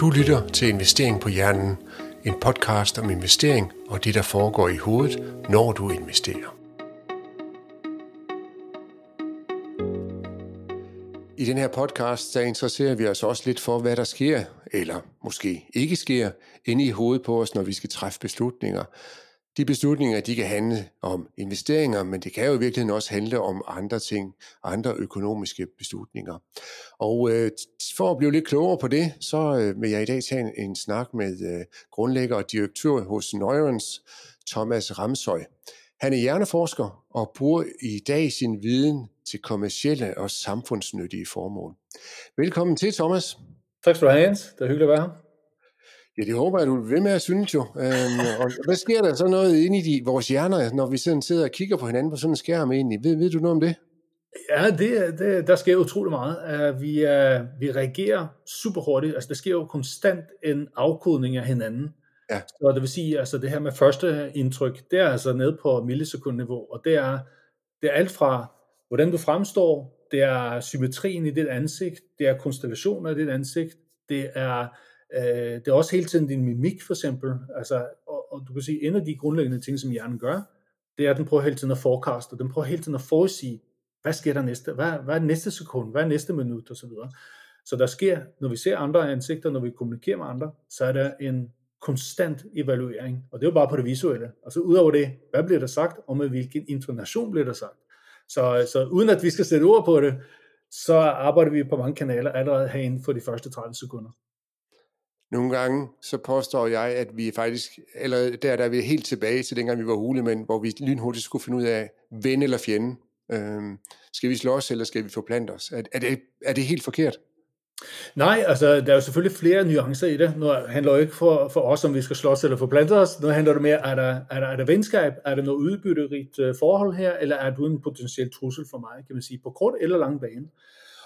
Du lytter til Investering på Hjernen, en podcast om investering og det, der foregår i hovedet, når du investerer. I den her podcast, der interesserer vi os også lidt for, hvad der sker, eller måske ikke sker, inde i hovedet på os, når vi skal træffe beslutninger. De beslutninger, de kan handle om investeringer, men det kan jo i virkeligheden også handle om andre ting, andre økonomiske beslutninger. Og øh, for at blive lidt klogere på det, så øh, vil jeg i dag tage en, en snak med øh, grundlægger og direktør hos Neurons, Thomas Ramsøj. Han er hjerneforsker og bruger i dag sin viden til kommercielle og samfundsnyttige formål. Velkommen til, Thomas. Tak skal du have, Jens. Det er hyggeligt at være her. Ja, det håber jeg, du vil med at synes jo. Øhm, og hvad sker der så noget inde i de, vores hjerner, når vi sådan sidder og kigger på hinanden på sådan en skærm egentlig? Ved, ved du noget om det? Ja, det, det, der sker utrolig meget. Uh, vi, uh, vi reagerer super hurtigt. Altså, der sker jo konstant en afkodning af hinanden. Ja. Så det vil sige, altså det her med første indtryk, det er altså nede på millisekundniveau, og det er, det er alt fra, hvordan du fremstår, det er symmetrien i dit ansigt, det er konstellationer i dit ansigt, det er Øh, det er også hele tiden din mimik, for eksempel. Altså, og, og du kan sige, en af de grundlæggende ting, som hjernen gør, det er, at den prøver hele tiden at forecaste, den prøver hele tiden at forudsige, hvad sker der næste, hvad, hvad er næste sekund, hvad er næste minut, osv. Så, så der sker, når vi ser andre ansigter, når vi kommunikerer med andre, så er der en konstant evaluering, og det er jo bare på det visuelle. Altså udover det, hvad bliver der sagt, og med hvilken intonation bliver der sagt. Så, så uden at vi skal sætte ord på det, så arbejder vi på mange kanaler allerede herinde for de første 30 sekunder. Nogle gange så påstår jeg, at vi faktisk, eller der, der er vi helt tilbage til dengang vi var hulemænd, hvor vi lynhurtigt skulle finde ud af, ven eller fjende. Øhm, skal vi slås, eller skal vi forplante os? Er, er, det, er det helt forkert? Nej, altså der er jo selvfølgelig flere nuancer i det. Nu handler det ikke for, for os, om vi skal slås eller forplante os. Nu handler det mere, er der, er der, er der venskab? Er der noget udbytterigt øh, forhold her? Eller er du en potentiel trussel for mig, kan man sige, på kort eller lang bane?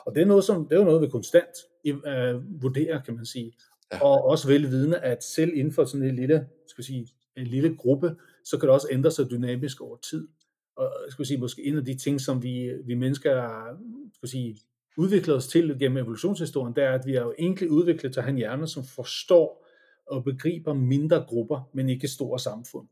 Og det er, noget, som, det er jo noget, vi konstant uh, vurderer, kan man sige. Ja. Og også velvidende, at selv inden for sådan en lille, skal sige, en lille gruppe, så kan det også ændre sig dynamisk over tid. Og skal sige, måske en af de ting, som vi, vi mennesker skal sige, udviklet os til gennem evolutionshistorien, det er, at vi er jo egentlig udviklet til at have en hjerne, som forstår og begriber mindre grupper, men ikke store samfund.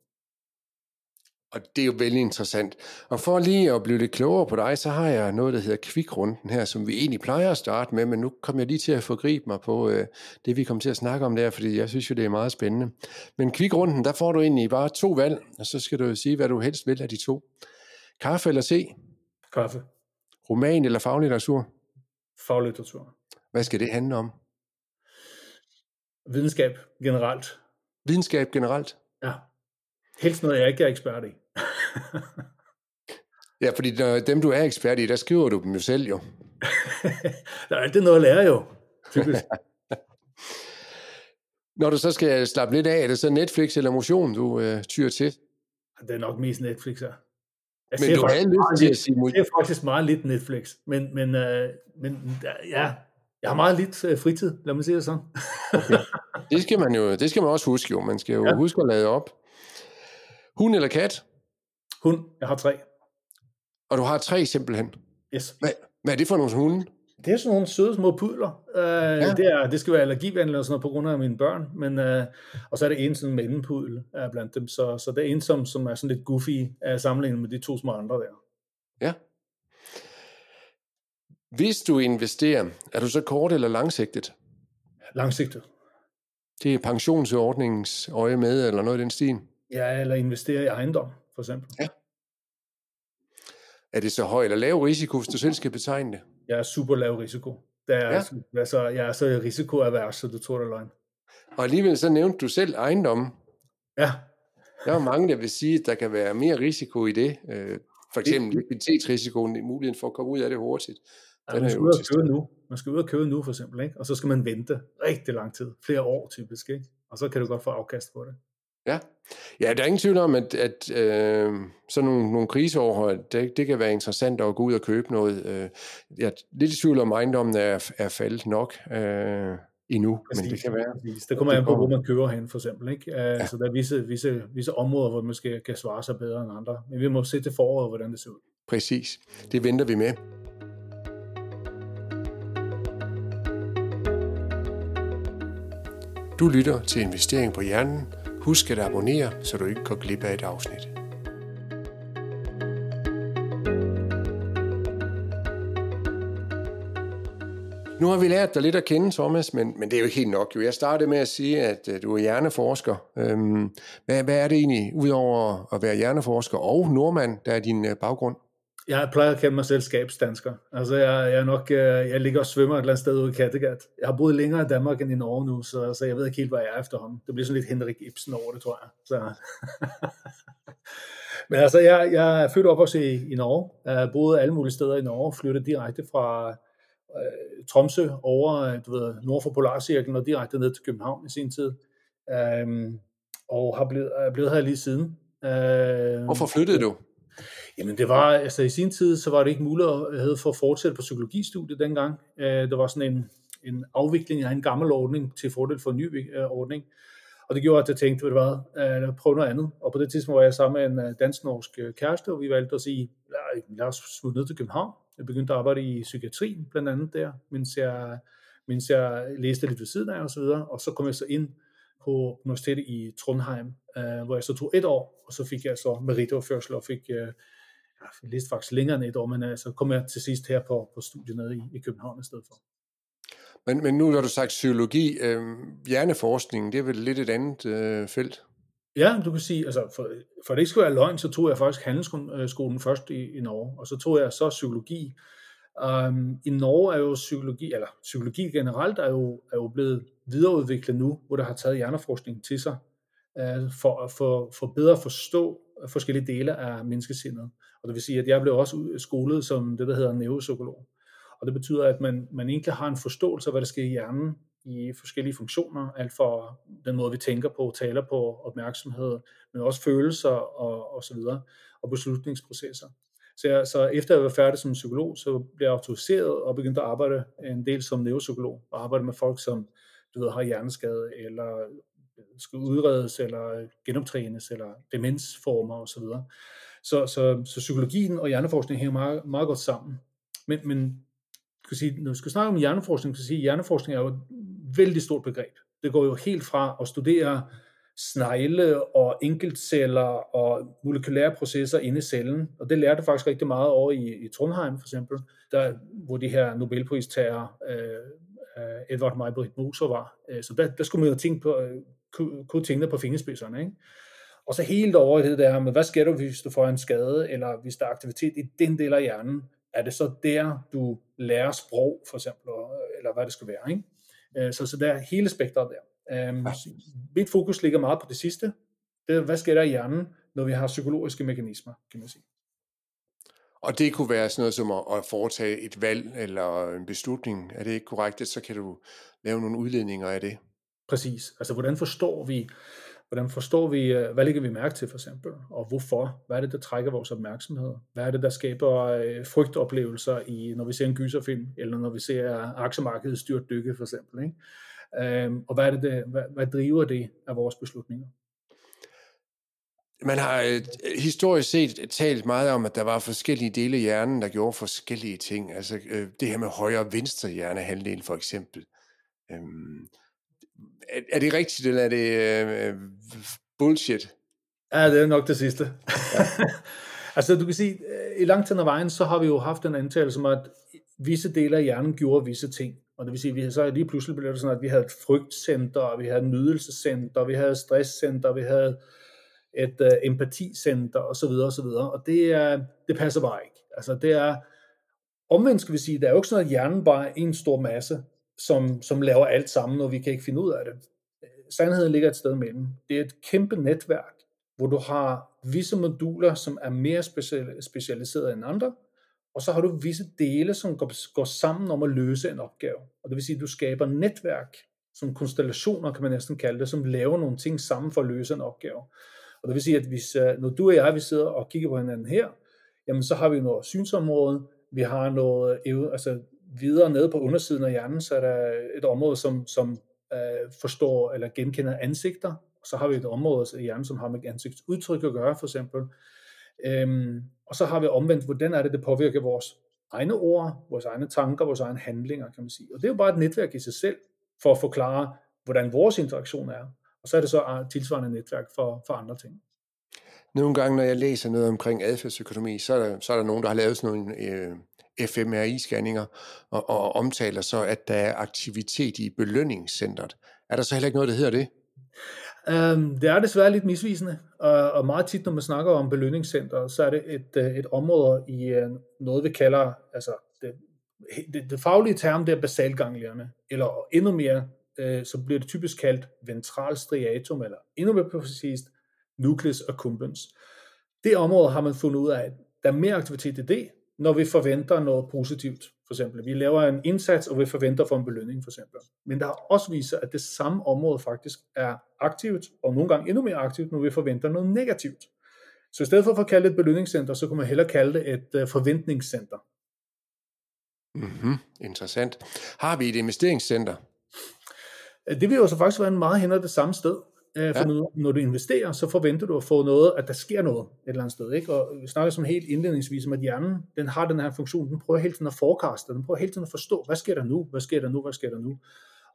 Og det er jo vældig interessant. Og for lige at blive lidt klogere på dig, så har jeg noget, der hedder kvikrunden her, som vi egentlig plejer at starte med, men nu kommer jeg lige til at forgribe mig på øh, det, vi kommer til at snakke om der, fordi jeg synes jo, det er meget spændende. Men kvikrunden, der får du egentlig bare to valg, og så skal du sige, hvad du helst vil af de to. Kaffe eller se? Kaffe. Roman eller faglitteratur? Faglitteratur. Hvad skal det handle om? Videnskab generelt. Videnskab generelt? Ja. Helst noget, jeg ikke er ekspert i. ja, fordi når dem, du er ekspert i, der skriver du dem jo selv jo. der er altid noget at lære jo, typisk. Når du så skal slappe lidt af, er det så Netflix eller motion, du øh, tyrer til? Det er nok mest Netflix, ja. Jeg men du har lyst til at sige... Jeg ser faktisk meget lidt Netflix, men, men, øh, men ja, jeg har meget lidt øh, fritid, lad mig sige det sådan. okay. Det skal man jo, det skal man også huske jo. Man skal jo ja. huske at lade op. Hund eller kat? Hund. Jeg har tre. Og du har tre simpelthen? Yes. Hvad, hvad er det for nogle hunde? Det er sådan nogle søde små pudler. Uh, ja. det, er, det skal være allergivenligt og sådan noget på grund af mine børn. Men, uh, og så er det en sådan mellempuddel uh, blandt dem. Så, så det er en, som, som er sådan lidt goofy uh, sammenlignet med de to små andre der. Ja. Hvis du investerer, er du så kort eller langsigtet? Langsigtet. Det er pensionsordningens øje med, eller noget i den stil? Ja, eller investere i ejendom, for eksempel. Ja. Er det så høj eller lav risiko, hvis du selv skal betegne det? Jeg er super lav risiko. Det er, ja. altså, jeg er så risikoavers, så du tror det er løgn. Og alligevel så nævnte du selv ejendommen. Ja. Der er mange, der vil sige, at der kan være mere risiko i det. Øh, for eksempel likviditetsrisikoen, muligheden for at komme ud af det hurtigt. Ja, man skal ud og købe nu. Man skal ud og købe nu, for eksempel. Ikke? Og så skal man vente rigtig lang tid. Flere år typisk. Ikke? Og så kan du godt få afkast på det. Ja. ja, der er ingen tvivl om, at, at øh, sådan nogle, nogle kriseoverhold, det, det kan være interessant at gå ud og købe noget. Øh, jeg er lidt i tvivl om, ejendommen er, er faldet nok øh, endnu, præcis, men det kan være. Præcis. Det kommer an på, hvor man køber hen, for eksempel. Ikke? Uh, ja. Så der er visse, visse, visse områder, hvor man måske kan svare sig bedre end andre. Men vi må se til foråret, hvordan det ser ud. Præcis. Det venter vi med. Du lytter til Investering på Hjernen. Husk at abonnere, så du ikke går glip af et afsnit. Nu har vi lært dig lidt at kende, Thomas, men, men det er jo ikke helt nok. Jo. Jeg startede med at sige, at øh, du er hjerneforsker. Øhm, hvad, hvad er det egentlig, udover at være hjerneforsker og nordmand, der er din øh, baggrund? Jeg plejer at kende mig selv skabsdansker. Altså, jeg, jeg, er nok, øh, jeg ligger og svømmer et eller andet sted ude i Kattegat. Jeg har boet længere i Danmark end i Norge nu, så, så jeg ved ikke helt, hvad jeg er efterhånden. Det bliver sådan lidt Henrik Ibsen over det, tror jeg. Så. Men altså, jeg, jeg er født op også i, i Norge. Jeg har boet alle mulige steder i Norge, flyttet direkte fra øh, Tromsø over du ved, nord for Polarcirklen og direkte ned til København i sin tid. Øhm, og har blevet, er blevet her lige siden. Øhm, Hvorfor flyttede du? Jamen det var, altså i sin tid, så var det ikke muligt at øh, for at fortsætte på psykologistudiet dengang. Øh, der var sådan en, en afvikling af en gammel ordning til fordel for en ny øh, ordning. Og det gjorde, at jeg tænkte, ved du hvad, prøv prøve noget andet. Og på det tidspunkt var jeg sammen med en dansk-norsk kæreste, og vi valgte at sige, lad os smutte ned til København. Jeg begyndte at arbejde i psykiatrien, blandt andet der, mens jeg, mens jeg læste lidt ved siden af og så videre. Og så kom jeg så ind på universitetet i Trondheim, hvor jeg så tog et år, og så fik jeg så meritoverførsel og fik, jeg læste faktisk længere end et år, men øh, så kom jeg til sidst her på, på studiet nede i, i København i stedet for. Men, men nu har du sagt psykologi. Øh, hjerneforskning, det er vel lidt et andet øh, felt? Ja, du kan sige, altså for, for det ikke skal være løgn, så tog jeg faktisk handelsskolen først i, i Norge, og så tog jeg så psykologi. Um, I Norge er jo psykologi, eller psykologi generelt er jo, er jo blevet videreudviklet nu, hvor der har taget hjerneforskning til sig, uh, for, for, for bedre at forstå forskellige dele af menneskesindet. Og det vil sige, at jeg blev også skolet som det, der hedder neuropsykolog. Og det betyder, at man, man egentlig har en forståelse af, hvad der sker i hjernen i forskellige funktioner, alt for den måde, vi tænker på, taler på, opmærksomhed, men også følelser og, og så videre, og beslutningsprocesser. Så, jeg, så efter jeg var færdig som psykolog, så blev jeg autoriseret og begyndte at arbejde en del som neuropsykolog, og arbejde med folk, som du ved, har hjerneskade, eller skal udredes, eller genoptrænes, eller demensformer osv. Så, så, så, psykologien og hjerneforskning hænger meget, meget godt sammen. Men, men skal sige, når vi skal snakke om hjerneforskning, så sige, at hjerneforskning er jo et vældig stort begreb. Det går jo helt fra at studere snegle og enkeltceller og molekylære processer inde i cellen. Og det lærte faktisk rigtig meget over i, i Trondheim for eksempel, der, hvor de her Nobelpristager, øh, øh Edvard Majbrit Moser var. Øh, så der, der skulle man jo tænke på, øh, kunne, kunne på fingerspidserne. Ikke? Og så helt over det der med, hvad sker der, hvis du får en skade, eller hvis der er aktivitet i den del af hjernen, er det så der, du lærer sprog, for eksempel, eller hvad det skal være. Ikke? Øh, så, så der er hele spektret der. Um. Mit fokus ligger meget på det sidste. Det er, hvad sker der i hjernen, når vi har psykologiske mekanismer, kan man sige. Og det kunne være sådan noget som at, foretage et valg eller en beslutning. Er det ikke korrekt? Så kan du lave nogle udledninger af det. Præcis. Altså, hvordan forstår vi, hvordan forstår vi, øh, hvad lægger vi mærke til for eksempel, og hvorfor? Hvad er det, der trækker vores opmærksomhed? Hvad er det, der skaber øh, frygtoplevelser, i, når vi ser en gyserfilm, eller når vi ser aktiemarkedet styrt dykke for eksempel? Ikke? Øhm, og hvad, er det, hvad, hvad driver det af vores beslutninger? Man har øh, historisk set talt meget om, at der var forskellige dele af hjernen, der gjorde forskellige ting. Altså øh, det her med højre og venstre hjernehalvdel for eksempel. Øhm, er, er det rigtigt, eller er det øh, bullshit? Ja, det er nok det sidste. Ja. altså du kan sige, øh, i langt tid af vejen, så har vi jo haft en antagelse som at visse dele af hjernen gjorde visse ting. Og det vil sige, at vi så lige pludselig blev det sådan, at vi havde et frygtcenter, vi havde et nydelsescenter, vi havde et stresscenter, vi havde et uh, empaticenter osv. osv. Og det, er, det passer bare ikke. Altså det er, omvendt skal vi sige, det er jo ikke sådan, at hjernen bare er en stor masse, som, som laver alt sammen, og vi kan ikke finde ud af det. Sandheden ligger et sted mellem. Det er et kæmpe netværk, hvor du har visse moduler, som er mere specialiseret end andre, og så har du visse dele, som går, går sammen om at løse en opgave. Og det vil sige, at du skaber netværk, som konstellationer kan man næsten kalde det, som laver nogle ting sammen for at løse en opgave. Og det vil sige, at hvis, øh, når du og jeg vi sidder og kigger på hinanden her, jamen så har vi noget synsområde, vi har noget, altså videre nede på undersiden af hjernen, så er der et område, som, som øh, forstår eller genkender ansigter, så har vi et område i hjernen, som har med ansigtsudtryk at gøre, for eksempel. Øhm, og så har vi omvendt, hvordan er det, det påvirker vores egne ord, vores egne tanker, vores egne handlinger, kan man sige. Og det er jo bare et netværk i sig selv, for at forklare, hvordan vores interaktion er. Og så er det så øh, tilsvarende netværk for, for andre ting. Nogle gange, når jeg læser noget omkring adfærdsøkonomi, så er der, så er der nogen, der har lavet sådan nogle øh, fMRI-scanninger og, og omtaler så, at der er aktivitet i belønningscentret. Er der så heller ikke noget, der hedder det? Um, det er desværre lidt misvisende, og, og meget tit, når man snakker om belønningscenter, så er det et, øh, et område i øh, noget, vi kalder, altså det, det, det faglige term, det er basalganglierne, eller endnu mere, uh, så bliver det typisk kaldt ventral striatum, eller endnu mere præcist, nucleus accumbens. Det område har man fundet ud af, at der er mere aktivitet i det, når vi forventer noget positivt. For eksempel, vi laver en indsats, og vi forventer for en belønning, for eksempel. Men der har også vist sig, at det samme område faktisk er aktivt, og nogle gange endnu mere aktivt, når vi forventer noget negativt. Så i stedet for at kalde det et belønningscenter, så kunne man hellere kalde det et uh, forventningscenter. Mm-hmm. Interessant. Har vi et investeringscenter? Det vil jo så faktisk være en meget hen det samme sted. Øh, for ja. når, når du investerer, så forventer du at få noget, at der sker noget et eller andet sted. Ikke? Og vi snakker som helt indledningsvis om, at hjernen den har den her funktion, den prøver hele tiden at forekaste, den prøver hele tiden at forstå, hvad sker der nu, hvad sker der nu, hvad sker der nu.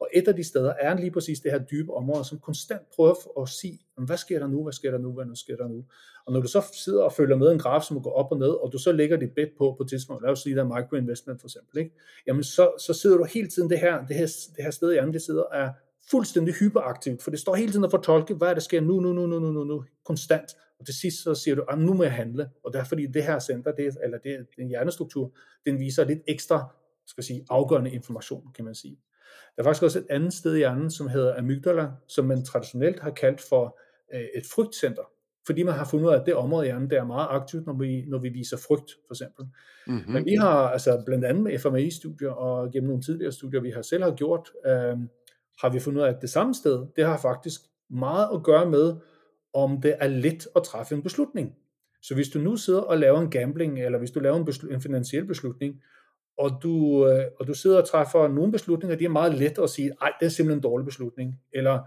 Og et af de steder er lige præcis det her dybe område, som konstant prøver at sige, hvad sker der nu, hvad sker der nu, hvad sker der nu. Og når du så sidder og følger med en graf, som går op og ned, og du så lægger dit bet på på et tidspunkt, lad os sige, der er microinvestment for eksempel, ikke? jamen så, så sidder du hele tiden det her, det her, det her sted i hjernen, det sidder er fuldstændig hyperaktivt, for det står hele tiden og fortolke, hvad er der sker nu, nu, nu, nu, nu, nu, nu, konstant. Og til sidst så siger du, at ah, nu må jeg handle. Og det er fordi det her center, det, eller det, den hjernestruktur, den viser lidt ekstra skal sige, afgørende information, kan man sige. Der er faktisk også et andet sted i hjernen, som hedder amygdala, som man traditionelt har kaldt for øh, et frygtcenter. Fordi man har fundet ud af, at det område i hjernen, det er meget aktivt, når vi, når vi viser frygt, for eksempel. Mm-hmm. Men vi har altså blandt andet med FMI-studier og gennem nogle tidligere studier, vi har selv har gjort, øh, har vi fundet ud af, at det samme sted, det har faktisk meget at gøre med, om det er let at træffe en beslutning. Så hvis du nu sidder og laver en gambling, eller hvis du laver en, beslut, en finansiel beslutning, og du, øh, og du sidder og træffer nogle beslutninger, de er meget let at sige, ej, det er simpelthen en dårlig beslutning, eller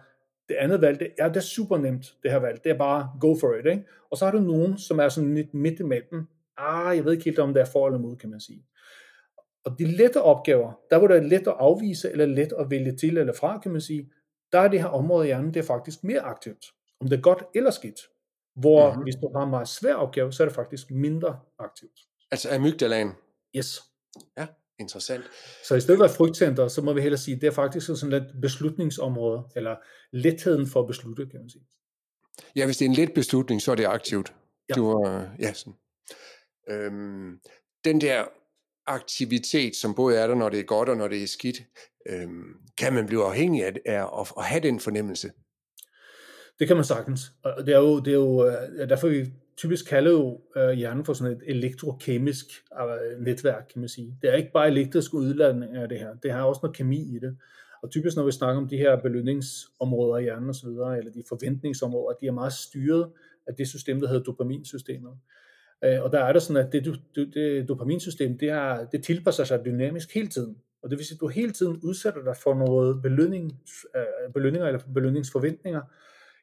det andet valg, det ja, det er super nemt, det her valg, det er bare go for it, ikke? Og så har du nogen, som er sådan lidt midt imellem, ah, jeg ved ikke helt, om det er for eller mod, kan man sige. Og de lette opgaver, der hvor det er let at afvise, eller let at vælge til eller fra, kan man sige, der er det her område i hjernen, det er faktisk mere aktivt. Om det er godt eller skidt. Hvor mm-hmm. hvis du har en meget svær opgave, så er det faktisk mindre aktivt. Altså amygdalaen? Yes. Ja, interessant. Så i stedet for frygtcenter, så må vi hellere sige, det er faktisk sådan et beslutningsområde, eller letheden for at beslutte, kan man sige. Ja, hvis det er en let beslutning, så er det aktivt. Ja. Du, ja, sådan. Øhm, den der aktivitet, som både er der, når det er godt og når det er skidt, øhm, kan man blive afhængig af, af at, at have den fornemmelse? Det kan man sagtens. Og det er jo, det er jo øh, derfor vi typisk kalder jo øh, hjernen for sådan et elektrokemisk øh, netværk, kan man sige. Det er ikke bare elektrisk udladning af det her. Det har også noget kemi i det. Og typisk når vi snakker om de her belønningsområder i hjernen osv., eller de forventningsområder, de er meget styret af det system, der hedder dopaminsystemet. Øh, og der er det sådan, at det, det, dopaminsystem, det, er, det tilpasser sig dynamisk hele tiden. Og det vil sige, at du hele tiden udsætter dig for noget belønning, øh, belønninger eller belønningsforventninger,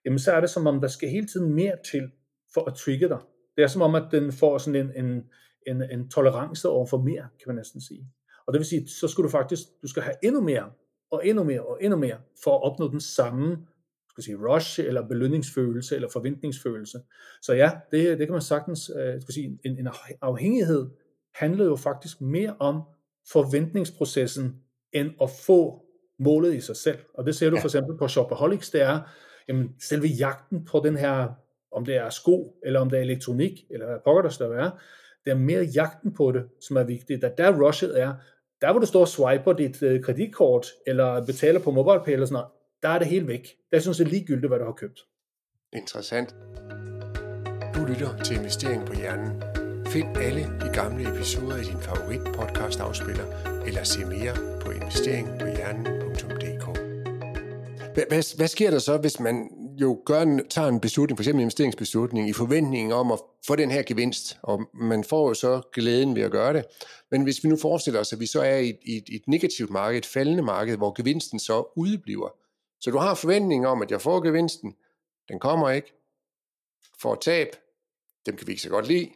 jamen så er det som om, der skal hele tiden mere til for at trigge dig. Det er som om, at den får sådan en, en, en, en tolerance over for mere, kan man næsten sige. Og det vil sige, så skal du faktisk, du skal have endnu mere, og endnu mere, og endnu mere, for at opnå den samme skal sige, rush, eller belønningsfølelse, eller forventningsfølelse. Så ja, det, det kan man sagtens, øh, skal sige, en, en afhængighed handler jo faktisk mere om forventningsprocessen, end at få målet i sig selv. Og det ser du ja. for eksempel på Shopaholics, det er jamen, selve jagten på den her, om det er sko, eller om det er elektronik, eller hvad pokker der skal være, det er mere jagten på det, som er vigtigt. Da der rushet er, der hvor du står og swiper dit øh, kreditkort, eller betaler på MobilePay eller sådan noget, der er det helt væk. Der er sådan set ligegyldigt, hvad du har købt. Interessant. Du lytter til Investering på Hjernen. Find alle de gamle episoder i din favorit podcast afspiller, eller se mere på investeringpåhjernen.dk. Hvad, hvad, sker der så, hvis man jo gør en, tager en beslutning, f.eks. en investeringsbeslutning, i forventning om at få den her gevinst, og man får jo så glæden ved at gøre det. Men hvis vi nu forestiller os, at vi så er i et, i et, et negativt marked, et faldende marked, hvor gevinsten så udebliver, så du har forventning om, at jeg får gevinsten. Den kommer ikke. Får tab. Dem kan vi ikke så godt lide.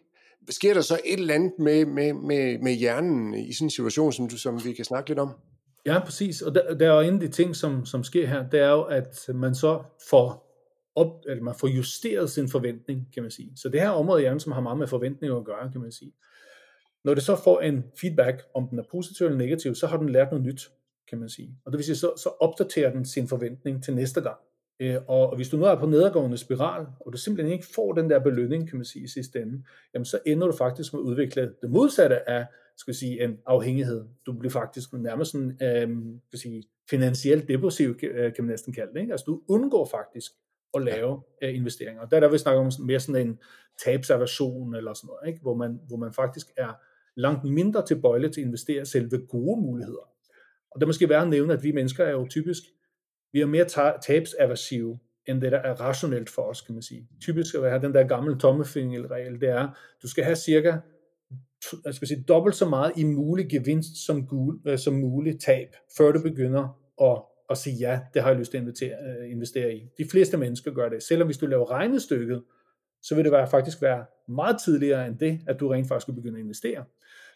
Sker der så et eller andet med, med, med, med hjernen i sådan en situation, som, du, som vi kan snakke lidt om? Ja, præcis. Og der, der er jo en af de ting, som, som sker her, det er jo, at man så får op, eller man får justeret sin forventning, kan man sige. Så det her område i hjernen, som har meget med forventninger at gøre, kan man sige. Når det så får en feedback, om den er positiv eller negativ, så har den lært noget nyt, kan man sige. Og det vil sige, så, så opdaterer den sin forventning til næste gang. Øh, og hvis du nu er på nedadgående spiral, og du simpelthen ikke får den der belønning, kan man sige, i sidste ende, jamen så ender du faktisk med at udvikle det modsatte af, skal sige, en afhængighed. Du bliver faktisk nærmest sådan, øh, skal sige, finansielt depressiv, øh, kan man næsten kalde det. Ikke? Altså du undgår faktisk at lave ja. investeringer. Og der er der vi snakker om mere sådan en tabsaversion eller sådan noget, ikke? Hvor, man, hvor man faktisk er langt mindre tilbøjelig til at investere selve gode muligheder. Og det måske værd at nævne, at vi mennesker er jo typisk, vi er mere tabsaversive, end det der er rationelt for os, kan man sige. Typisk at have den der gamle tommefingerregel, det er, du skal have cirka jeg skal sige, dobbelt så meget i mulig gevinst som, gul, øh, som muligt tab, før du begynder at, at sige ja, det har jeg lyst til at investere, øh, investere i. De fleste mennesker gør det. Selvom hvis du laver regnestykket, så vil det være, faktisk være meget tidligere end det, at du rent faktisk skal begynde at investere.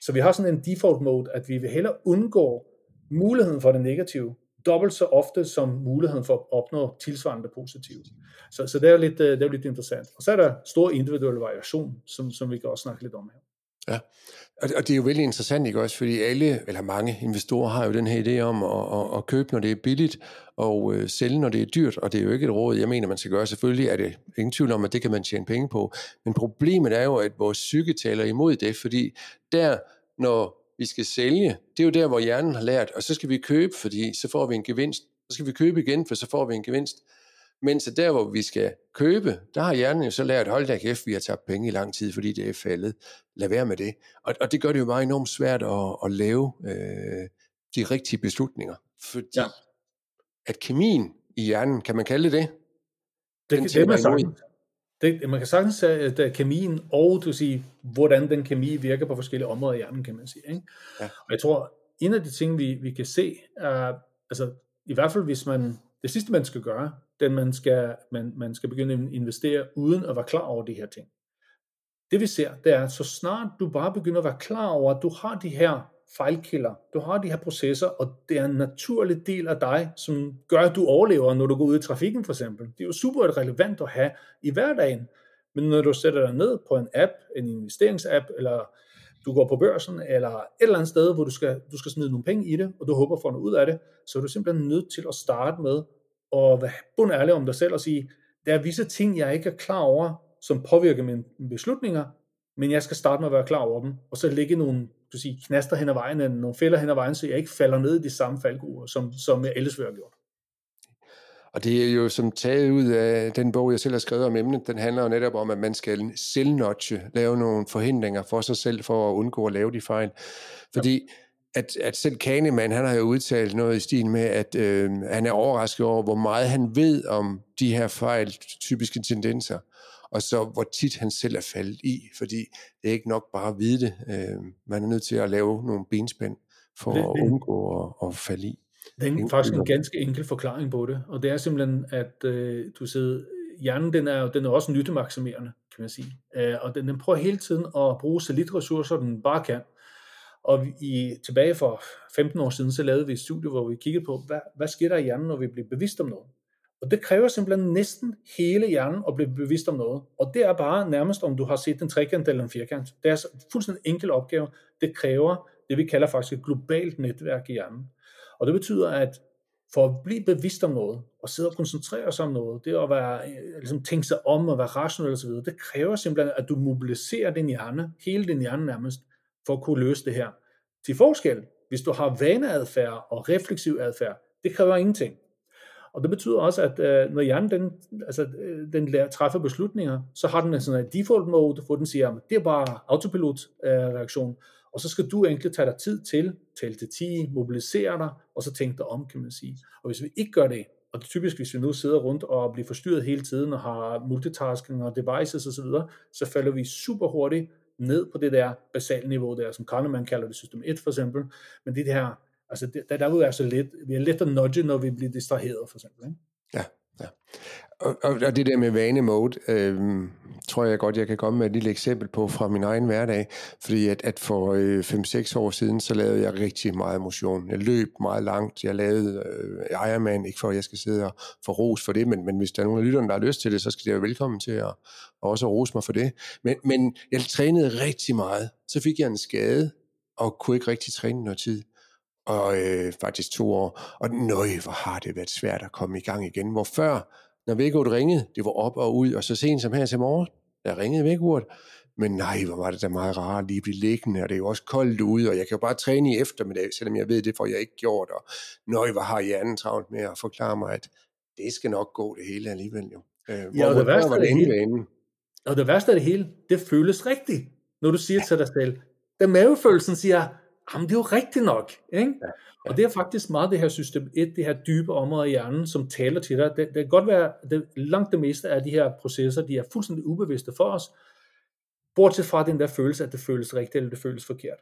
Så vi har sådan en default mode, at vi vil hellere undgå muligheden for det negative, dobbelt så ofte som muligheden for at opnå tilsvarende positivt. Så, så det, er lidt, øh, det er lidt interessant. Og så er der stor individuel variation, som, som vi kan også snakke lidt om her. Ja, og, og det er jo vældig interessant, ikke også, fordi alle, eller mange investorer har jo den her idé om at, at, at købe, når det er billigt, og øh, sælge, når det er dyrt, og det er jo ikke et råd, jeg mener, man skal gøre. Selvfølgelig er det ingen tvivl om, at det kan man tjene penge på, men problemet er jo, at vores psyke taler imod det, fordi der, når vi skal sælge, det er jo der, hvor hjernen har lært, og så skal vi købe, fordi så får vi en gevinst, så skal vi købe igen, for så får vi en gevinst. Mens der, hvor vi skal købe, der har hjernen jo så lært, hold da kæft, vi har tabt penge i lang tid, fordi det er faldet. Lad være med det. Og, og det gør det jo bare enormt svært at, at lave øh, de rigtige beslutninger. Fordi ja. at kemien i hjernen, kan man kalde det det? Den det, det man sagtens. Det, man kan sagtens sige, at er kemien, og du sige, hvordan den kemi virker på forskellige områder i hjernen, kan man sige. Ikke? Ja. Og jeg tror, en af de ting, vi, vi kan se, er, altså i hvert fald hvis man, det sidste man skal gøre, den man skal, man, man skal begynde at investere uden at være klar over de her ting. Det vi ser, det er, at så snart du bare begynder at være klar over, at du har de her fejlkilder, du har de her processer, og det er en naturlig del af dig, som gør, at du overlever, når du går ud i trafikken for eksempel. Det er jo super relevant at have i hverdagen, men når du sætter dig ned på en app, en investeringsapp, eller du går på børsen, eller et eller andet sted, hvor du skal, du skal smide nogle penge i det, og du håber for noget ud af det, så er du simpelthen nødt til at starte med at være bundærlig om dig selv og sige, der er visse ting, jeg ikke er klar over, som påvirker mine beslutninger, men jeg skal starte med at være klar over dem, og så lægge nogle du sige, knaster hen ad vejen, nogle fælder hen ad vejen, så jeg ikke falder ned i de samme faldgrupper, som, som jeg ellers ville have gjort. Og det er jo som taget ud af den bog, jeg selv har skrevet om emnet, den handler jo netop om, at man skal selvnotche, lave nogle forhindringer for sig selv, for at undgå at lave de fejl. Fordi ja at, at selv Kahneman, han har jo udtalt noget i stil med, at øh, han er overrasket over, hvor meget han ved om de her fejl, typiske tendenser, og så hvor tit han selv er faldet i, fordi det er ikke nok bare at vide det. Øh, man er nødt til at lave nogle benspænd for det, at undgå at, at falde i. Det er faktisk en ganske enkel forklaring på det, og det er simpelthen, at øh, du sidder, hjernen den er, den er også nyttemaksimerende, kan man sige, øh, og den, den prøver hele tiden at bruge så lidt ressourcer, den bare kan. Og i, tilbage for 15 år siden, så lavede vi et studie, hvor vi kiggede på, hvad, hvad sker der i hjernen, når vi bliver bevidst om noget. Og det kræver simpelthen næsten hele hjernen at blive bevidst om noget. Og det er bare nærmest, om du har set en trekant eller en firkant. Det er en fuldstændig enkel opgave. Det kræver det, vi kalder faktisk et globalt netværk i hjernen. Og det betyder, at for at blive bevidst om noget, og sidde og koncentrere sig om noget, det at være, øh, ligesom tænke sig om og være rationel osv., det kræver simpelthen, at du mobiliserer din hjerne, hele din hjerne nærmest, for at kunne løse det her. Til forskel, hvis du har vaneadfærd og refleksiv adfærd, det kræver ingenting. Og det betyder også, at øh, når hjernen den, altså, øh, den lærer, træffer beslutninger, så har den en sådan en default mode, hvor den siger, at det er bare autopilot øh, reaktion, og så skal du egentlig tage dig tid til, tælle til 10, mobilisere dig, og så tænke dig om, kan man sige. Og hvis vi ikke gør det, og det er typisk, hvis vi nu sidder rundt og bliver forstyrret hele tiden, og har multitasking og devices osv., så, så falder vi super hurtigt ned på det der basale niveau der, som Kahneman kalder det system 1 for eksempel, men det her, altså det, der, der er så let, vi er let at nudge, når vi bliver distraheret for eksempel. Ikke? Ja, Ja. Og, og, og det der med vanemode, øh, tror jeg godt, jeg kan komme med et lille eksempel på fra min egen hverdag. Fordi at, at for øh, 5-6 år siden, så lavede jeg rigtig meget motion. Jeg løb meget langt. Jeg lavede øh, Ironman, ikke for at jeg skal sidde og få ros for det, men, men hvis der er nogen af lytterne, der har lyst til det, så skal de være velkommen til at, og også rose mig for det. Men, men jeg trænede rigtig meget. Så fik jeg en skade, og kunne ikke rigtig træne noget tid og øh, faktisk to år. Og nøj, hvor har det været svært at komme i gang igen. Hvor før, når vækkeuret ringede, det var op og ud, og så sent som her til morgen, der ringede vækkeuret, men nej, hvor var det da meget rart lige blive liggende, og det er jo også koldt ude, og jeg kan jo bare træne i eftermiddag, selvom jeg ved det, for jeg ikke gjort, og nøj, hvor har hjernen travlt med at forklare mig, at det skal nok gå det hele alligevel jo. Øh, ja, og det værste, var det, det hele, og det værste af det hele, det føles rigtigt, når du siger ja. til dig selv, den mavefølelsen siger, jamen det er jo rigtigt nok. Ikke? Ja, ja. Og det er faktisk meget det her system 1, det her dybe område i hjernen, som taler til dig. Det, det kan godt være, det, langt det meste af de her processer, de er fuldstændig ubevidste for os, bortset fra den der følelse, at det føles rigtigt, eller det føles forkert.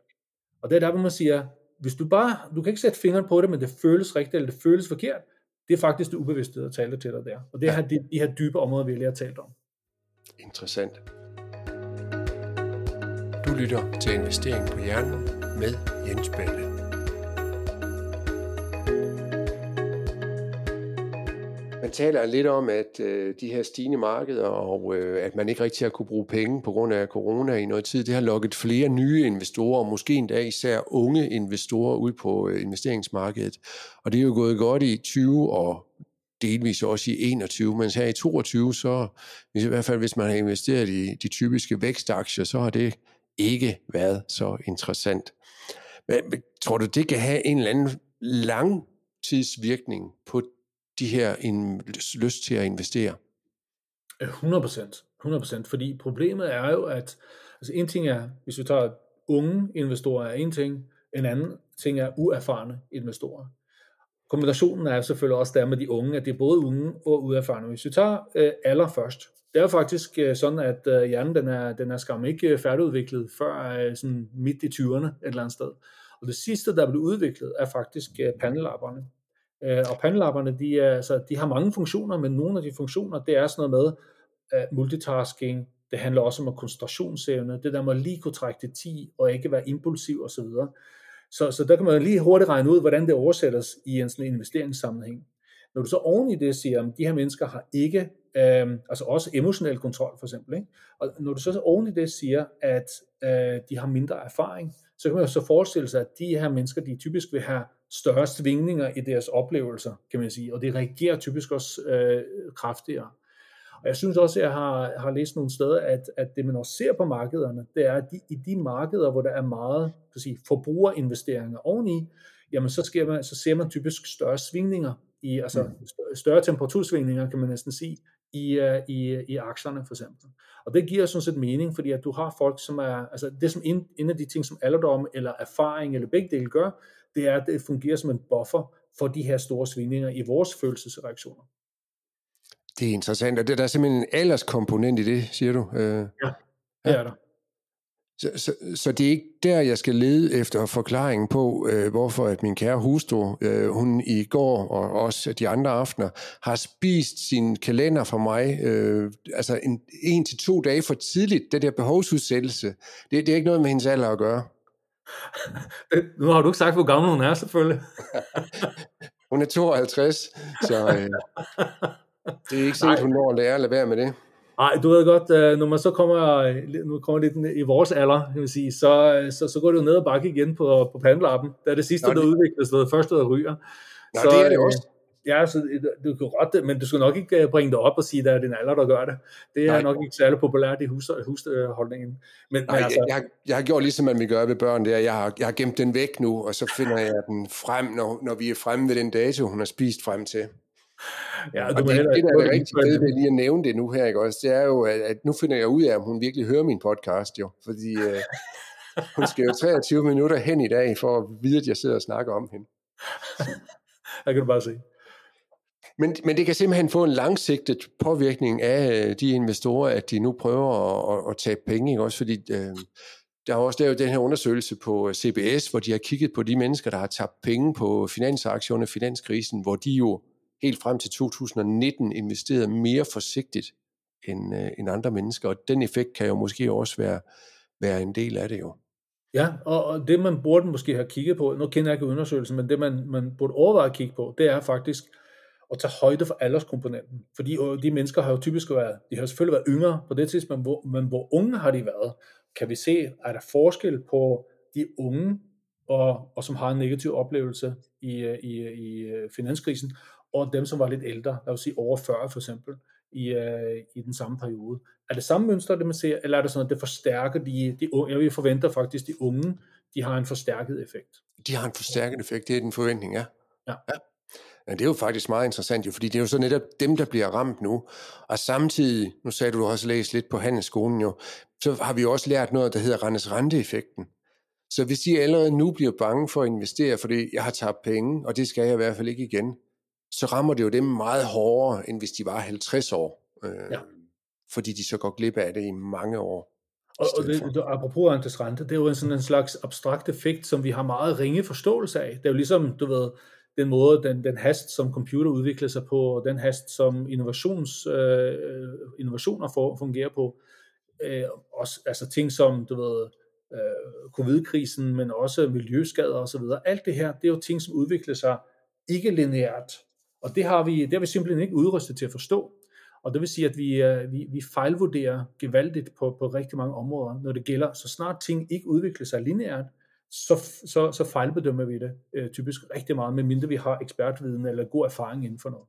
Og det er der, hvor man siger, hvis du bare, du kan ikke sætte fingeren på det, men det føles rigtigt, eller det føles forkert, det er faktisk det ubevidste, der taler til dig der. Og det er ja. de, de her dybe områder, vi lige har talt om. Interessant. Du lytter til Investering på Hjernen med Jens Balle. Man taler lidt om, at øh, de her stigende markeder, og øh, at man ikke rigtig har kunne bruge penge på grund af corona i noget tid, det har lukket flere nye investorer, måske endda især unge investorer ud på øh, investeringsmarkedet. Og det er jo gået godt i 20 og delvis også i 21, men her i 22, så i hvert fald hvis man har investeret i de typiske vækstaktier, så har det ikke været så interessant. Hvad, tror du, det kan have en eller anden langtidsvirkning på de her en, lyst til at investere? Øh, 100 procent. 100 procent. Fordi problemet er jo, at altså en ting er, hvis vi tager unge investorer er en ting, en anden ting er uerfarne investorer. Kombinationen er selvfølgelig også der med de unge, at det er både unge og uerfarne. Hvis vi tager øh, alder først, det er faktisk øh, sådan, at øh, hjernen den er, den er skam ikke færdigudviklet før øh, sådan midt i 20'erne et eller andet sted. Og det sidste, der blev udviklet, er faktisk øh, pandelapperne. Øh, og pandelapperne, de, er, altså, de har mange funktioner, men nogle af de funktioner, det er sådan noget med uh, multitasking, det handler også om koncentrationsevne, det der med at lige kunne trække det 10, og ikke være impulsiv osv. Så, så, så der kan man lige hurtigt regne ud, hvordan det oversættes i en sådan investeringssammenhæng. Når du så oven i det siger, at de her mennesker har ikke, øh, altså også emotionel kontrol for eksempel, ikke? og når du så oven i det siger, at øh, de har mindre erfaring, så kan man jo så forestille sig, at de her mennesker, de typisk vil have større svingninger i deres oplevelser, kan man sige, og de reagerer typisk også øh, kraftigere. Og jeg synes også, at jeg har, har læst nogle steder, at, at det man også ser på markederne, det er, at de, i de markeder, hvor der er meget kan sige, forbrugerinvesteringer oveni, jamen så, sker man, så ser man typisk større svingninger, i, altså mm. større temperatursvingninger, kan man næsten sige, i, uh, i, i aktierne for eksempel. Og det giver sådan set mening, fordi at du har folk, som er, altså det som en, en af de ting, som alderdom eller erfaring eller begge dele gør, det er, at det fungerer som en buffer for de her store svingninger i vores følelsesreaktioner. Det er interessant, og det, der er simpelthen en alderskomponent i det, siger du? Øh, ja, det er der. Så, så, så det er ikke der, jeg skal lede efter forklaringen på, øh, hvorfor at min kære hustru, øh, hun i går og også de andre aftener, har spist sin kalender for mig, øh, altså en, en til to dage for tidligt, det der behovsudsættelse. Det, det er ikke noget med hendes alder at gøre. nu har du ikke sagt, hvor gammel hun er, selvfølgelig. hun er 52, så øh, det er ikke sikkert, hun når at lære at lade være med det. Nej, du ved godt, øh, når man så kommer, nu kommer lidt i vores alder, kan man sige, så, så, så går det jo ned og bakke igen på, på pandelappen. Det er det sidste, Nå, det... der udvikles, det første, der ryger. Nå, så, det er det også. Ja, så du kan godt, men du skal nok ikke øh, bringe det op og sige, at det er din alder, der gør det. Det er Nej. nok ikke særlig populært i hus, husholdningen. Men, Nej, men altså, jeg, jeg, har gjort ligesom man vil gøre ved børn, det er, jeg har, jeg har gemt den væk nu, og så finder jeg den frem, når, når vi er fremme ved den dato, hun har spist frem til. Ja, og det, det, det, der er rigtig fedt ved lige at nævne det nu her, ikke også, det er jo, at, at nu finder jeg ud af, om hun virkelig hører min podcast, jo. Fordi øh, hun skal jo 23 minutter hen i dag, for at vide, at jeg sidder og snakker om hende. Jeg kan du bare se. Men, men det kan simpelthen få en langsigtet påvirkning af øh, de investorer, at de nu prøver at, at, at tabe penge, ikke? også fordi øh, der er også lavet den her undersøgelse på CBS, hvor de har kigget på de mennesker, der har tabt penge på finansaktioner, finanskrisen, hvor de jo helt frem til 2019 investeret mere forsigtigt end, øh, end andre mennesker, og den effekt kan jo måske også være, være en del af det jo. Ja, og, det man burde måske have kigget på, nu kender jeg ikke undersøgelsen, men det man, man burde overveje at kigge på, det er faktisk at tage højde for alderskomponenten. Fordi øh, de mennesker har jo typisk været, de har selvfølgelig været yngre på det tidspunkt, hvor, men hvor unge har de været? Kan vi se, er der forskel på de unge, og, og som har en negativ oplevelse i, øh, i, øh, i finanskrisen, og dem, som var lidt ældre, lad os sige over 40 for eksempel, i, uh, i den samme periode. Er det samme mønster, det man ser, eller er det sådan, at det forstærker de, de unge? Jeg vil forvente faktisk, de unge, de har en forstærket effekt. De har en forstærket effekt, det er den forventning, ja. Ja. ja. Ja, det er jo faktisk meget interessant, jo, fordi det er jo så netop dem, der bliver ramt nu. Og samtidig, nu sagde du, du også læst lidt på handelsskolen jo, så har vi også lært noget, der hedder Rennes renteeffekten. Så hvis de allerede nu bliver bange for at investere, fordi jeg har tabt penge, og det skal jeg i hvert fald ikke igen, så rammer det jo dem meget hårdere, end hvis de var 50 år. Øh, ja. Fordi de så går glip af det i mange år. Og, og det, det, apropos Antes rente, det er jo en sådan en slags abstrakt effekt, som vi har meget ringe forståelse af. Det er jo ligesom, du ved, den måde, den, den hast, som computer udvikler sig på, og den hast, som innovations, øh, innovationer for, fungerer på. Øh, også, altså ting som, du ved, øh, covid-krisen, men også miljøskader osv. Alt det her, det er jo ting, som udvikler sig ikke lineært. Og det har vi, det har vi simpelthen ikke udrustet til at forstå. Og det vil sige, at vi, øh, vi, vi fejlvurderer gevaldigt på, på rigtig mange områder, når det gælder. Så snart ting ikke udvikler sig lineært, så, så, så fejlbedømmer vi det øh, typisk rigtig meget, medmindre vi har ekspertviden eller god erfaring inden for noget.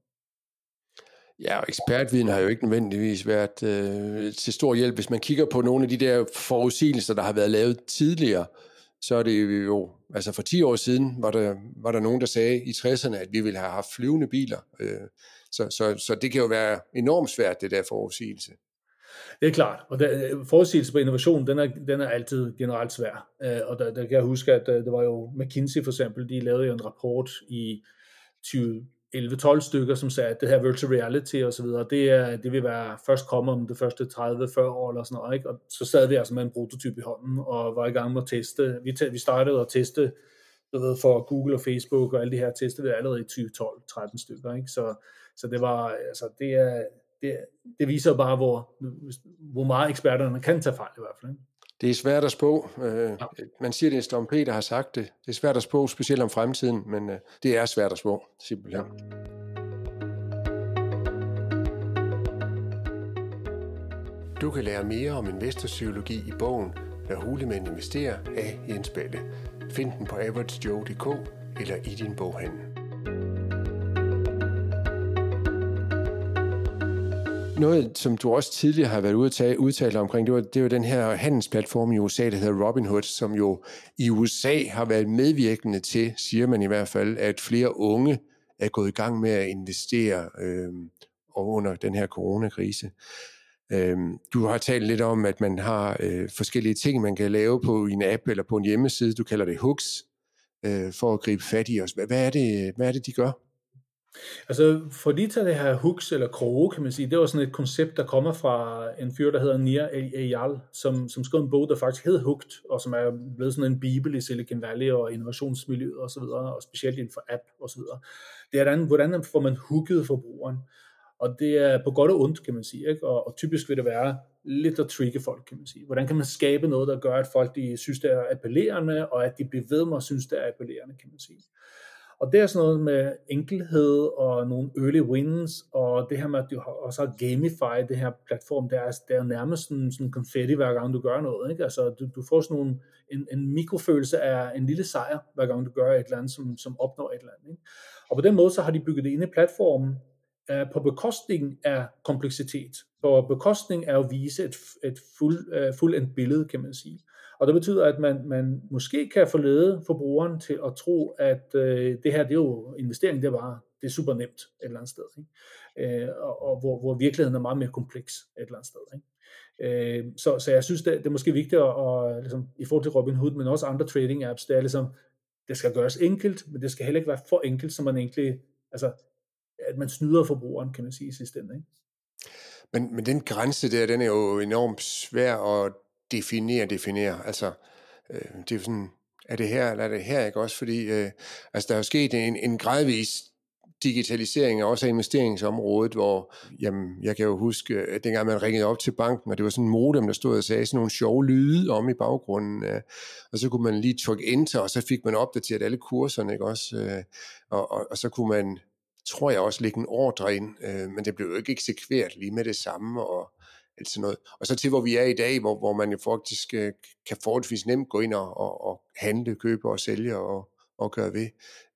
Ja, og ekspertviden har jo ikke nødvendigvis været øh, til stor hjælp. Hvis man kigger på nogle af de der forudsigelser, der har været lavet tidligere, så er det jo, altså for 10 år siden var der, var der nogen, der sagde i 60'erne, at vi ville have haft flyvende biler. Øh, så, så, så det kan jo være enormt svært, det der forudsigelse. Det er klart, og der, øh, forudsigelse på innovation, den er, den er altid generelt svær. Øh, og der, der kan jeg huske, at det var jo McKinsey for eksempel, de lavede jo en rapport i 20, 11-12 stykker, som sagde, at det her virtual reality og så videre, det, er, det vil være først komme om det første 30-40 år eller sådan noget, ikke? og så sad vi altså med en prototyp i hånden og var i gang med at teste. Vi, vi startede at teste du ved, for Google og Facebook og alle de her testede vi allerede i 2012-13 stykker, ikke? Så, så det var, altså det er, det, det viser bare, hvor, hvor meget eksperterne kan tage fejl i hvert fald. Ikke? Det er svært at spå. Øh, ja. Man siger, det er Storm P, der har sagt det. Det er svært at spå, specielt om fremtiden, men øh, det er svært at spå, simpelthen. Ja. Du kan lære mere om investorpsykologi i bogen Når hulemænd investerer af Jens Balle. Find den på averagejoe.dk eller i din boghandel. Noget, som du også tidligere har været ude at udtale omkring, det var, det var den her handelsplatform i USA, der hedder Robinhood, som jo i USA har været medvirkende til, siger man i hvert fald, at flere unge er gået i gang med at investere øh, under den her coronakrise. Øh, du har talt lidt om, at man har øh, forskellige ting, man kan lave på en app eller på en hjemmeside. Du kalder det hooks, øh, for at gribe fat i os. Hvad, er det, hvad er det, de gør? Altså, for lige til det her hooks eller kroge, kan man sige, det var sådan et koncept, der kommer fra en fyr, der hedder Nir Eyal, som, som skrev en bog, der faktisk hed Hooked, og som er blevet sådan en bibel i Silicon Valley og innovationsmiljøet og så videre, og specielt inden for app og så videre. Det er, hvordan, hvordan får man hooket forbrugeren? Og det er på godt og ondt, kan man sige. Ikke? Og, og typisk vil det være lidt at trigge folk, kan man sige. Hvordan kan man skabe noget, der gør, at folk de synes, det er appellerende, og at de bliver ved med at synes, det er appellerende, kan man sige. Og det er sådan noget med enkelhed og nogle early wins, og det her med, at du også har gamified det her platform, det er, det er nærmest sådan, sådan konfetti, hver gang du gør noget. Ikke? Altså, du, du får sådan nogle, en, en mikrofølelse af en lille sejr, hver gang du gør et eller andet, som, som opnår et eller andet. Ikke? Og på den måde, så har de bygget det ind i platformen, uh, på bekostning af kompleksitet, på bekostning af at vise et, et fuld, øh, uh, fuldendt billede, kan man sige. Og det betyder, at man, man måske kan forlede forbrugeren til at tro, at øh, det her det er jo investering, det er bare det er super nemt et eller andet sted. Ikke? Øh, og, og hvor, hvor virkeligheden er meget mere kompleks et eller andet sted. Ikke? Øh, så, så jeg synes, det, det er måske vigtigt at, at ligesom, i forhold til Robinhood, men også andre trading apps, det er ligesom, det skal gøres enkelt, men det skal heller ikke være for enkelt, så man egentlig, altså, at man snyder forbrugeren, kan man sige i sidste ende. Ikke? Men, men den grænse der, den er jo enormt svær at definere, definere. Altså, øh, det er sådan, er det her, eller er det her, ikke også? Fordi, øh, altså, der er jo sket en, en gradvis digitalisering også af investeringsområdet, hvor jamen, jeg kan jo huske, at dengang man ringede op til banken, og det var sådan en modem, der stod og sagde sådan nogle sjove lyde om i baggrunden, øh, og så kunne man lige trykke enter, og så fik man opdateret alle kurserne, ikke også? Øh, og, og, og så kunne man, tror jeg også, lægge en ordre ind, øh, men det blev jo ikke eksekveret lige med det samme, og alt sådan noget. Og så til, hvor vi er i dag, hvor, hvor man jo faktisk kan forholdsvis nemt gå ind og, og, og handle, købe og sælge og, og gøre ved.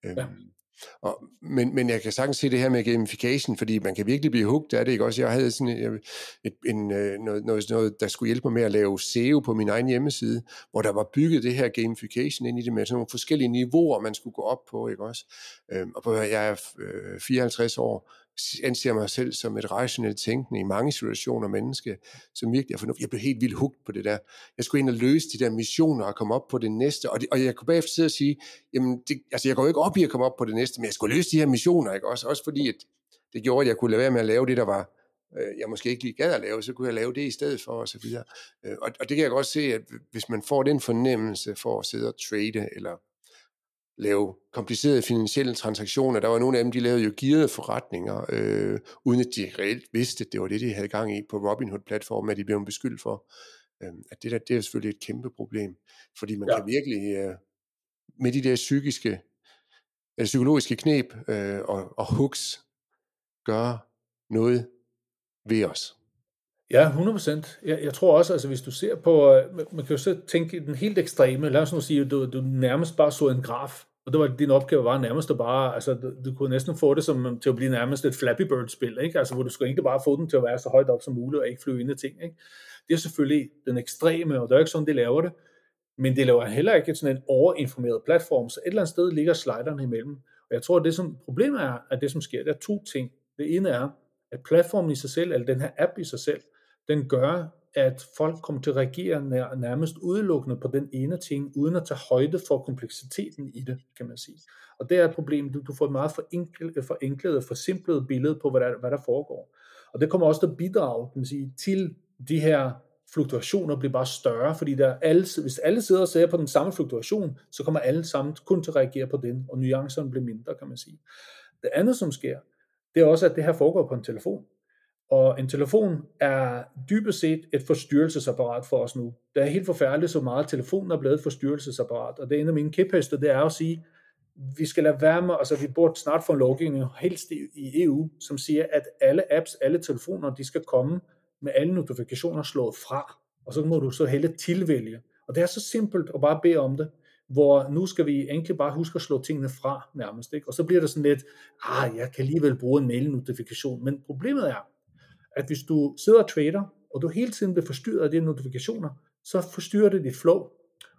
Ja. Øhm, og, men, men jeg kan sagtens se det her med gamification, fordi man kan virkelig blive hugt af det, ikke også? Jeg havde sådan et, et, en, øh, noget, noget, noget, der skulle hjælpe mig med at lave SEO på min egen hjemmeside, hvor der var bygget det her gamification ind i det med sådan nogle forskellige niveauer, man skulle gå op på, ikke også? Øhm, og jeg er 54 øh, år, anser mig selv som et rationelt tænkende i mange situationer menneske, som virkelig er fornuftigt. Jeg blev helt vildt hugt på det der. Jeg skulle ind og løse de der missioner og komme op på det næste. Og, det, og jeg kunne bagefter sidde og sige, jamen, det, altså jeg går jo ikke op i at komme op på det næste, men jeg skulle løse de her missioner, ikke? Også, også fordi, at det gjorde, at jeg kunne lade være med at lave det, der var, øh, jeg måske ikke lige gad at lave, så kunne jeg lave det i stedet for, og så videre. Øh, og, og det kan jeg godt se, at hvis man får den fornemmelse for at sidde og trade, eller lave komplicerede finansielle transaktioner. Der var nogle af dem, de lavede jo gearede forretninger, øh, uden at de reelt vidste, at det var det, de havde gang i på Robinhood-platformen, at de blev beskyldt for. Øh, at det der, det er selvfølgelig et kæmpe problem, fordi man ja. kan virkelig øh, med de der psykiske, øh, psykologiske knep øh, og, og hooks gøre noget ved os. Ja, 100%. Jeg, jeg tror også, altså hvis du ser på, øh, man kan jo så tænke den helt ekstreme, lad os nu sige, at du, du nærmest bare så en graf, og det var din opgave var nærmest at bare, altså du, du kunne næsten få det som, øh, til at blive nærmest et Flappy Bird-spil, ikke? Altså hvor du skulle ikke bare få den til at være så højt op som muligt, og ikke flyve ind i ting, ikke? Det er selvfølgelig den ekstreme, og det er ikke sådan, de laver det, men det laver heller ikke sådan en overinformeret platform, så et eller andet sted ligger sliderne imellem. Og jeg tror, at det som problemet er, at det som sker, der er to ting. Det ene er, at platformen i sig selv, eller den her app i sig selv, den gør, at folk kommer til at reagere nær, nærmest udelukkende på den ene ting, uden at tage højde for kompleksiteten i det, kan man sige. Og det er et problem, du, du får et meget forenklet, forenklet og forsimplet billede på, hvad der, hvad der foregår. Og det kommer også til at bidrage kan man sige, til de her fluktuationer bliver bare større, fordi der alle, hvis alle sidder og ser på den samme fluktuation, så kommer alle sammen kun til at reagere på den, og nuancerne bliver mindre, kan man sige. Det andet, som sker, det er også, at det her foregår på en telefon. Og en telefon er dybest set et forstyrrelsesapparat for os nu. Det er helt forfærdeligt, så meget telefonen er blevet et forstyrrelsesapparat. Og det er en af mine kæpheste, det er at sige, vi skal lade være med, altså vi burde snart få en lovgivning helst i EU, som siger, at alle apps, alle telefoner, de skal komme med alle notifikationer slået fra. Og så må du så hele tilvælge. Og det er så simpelt at bare bede om det hvor nu skal vi egentlig bare huske at slå tingene fra nærmest. Ikke? Og så bliver det sådan lidt, ah, jeg kan alligevel bruge en mail-notifikation. Men problemet er, at hvis du sidder og trader, og du hele tiden bliver forstyrret af de notifikationer, så forstyrrer det dit flow.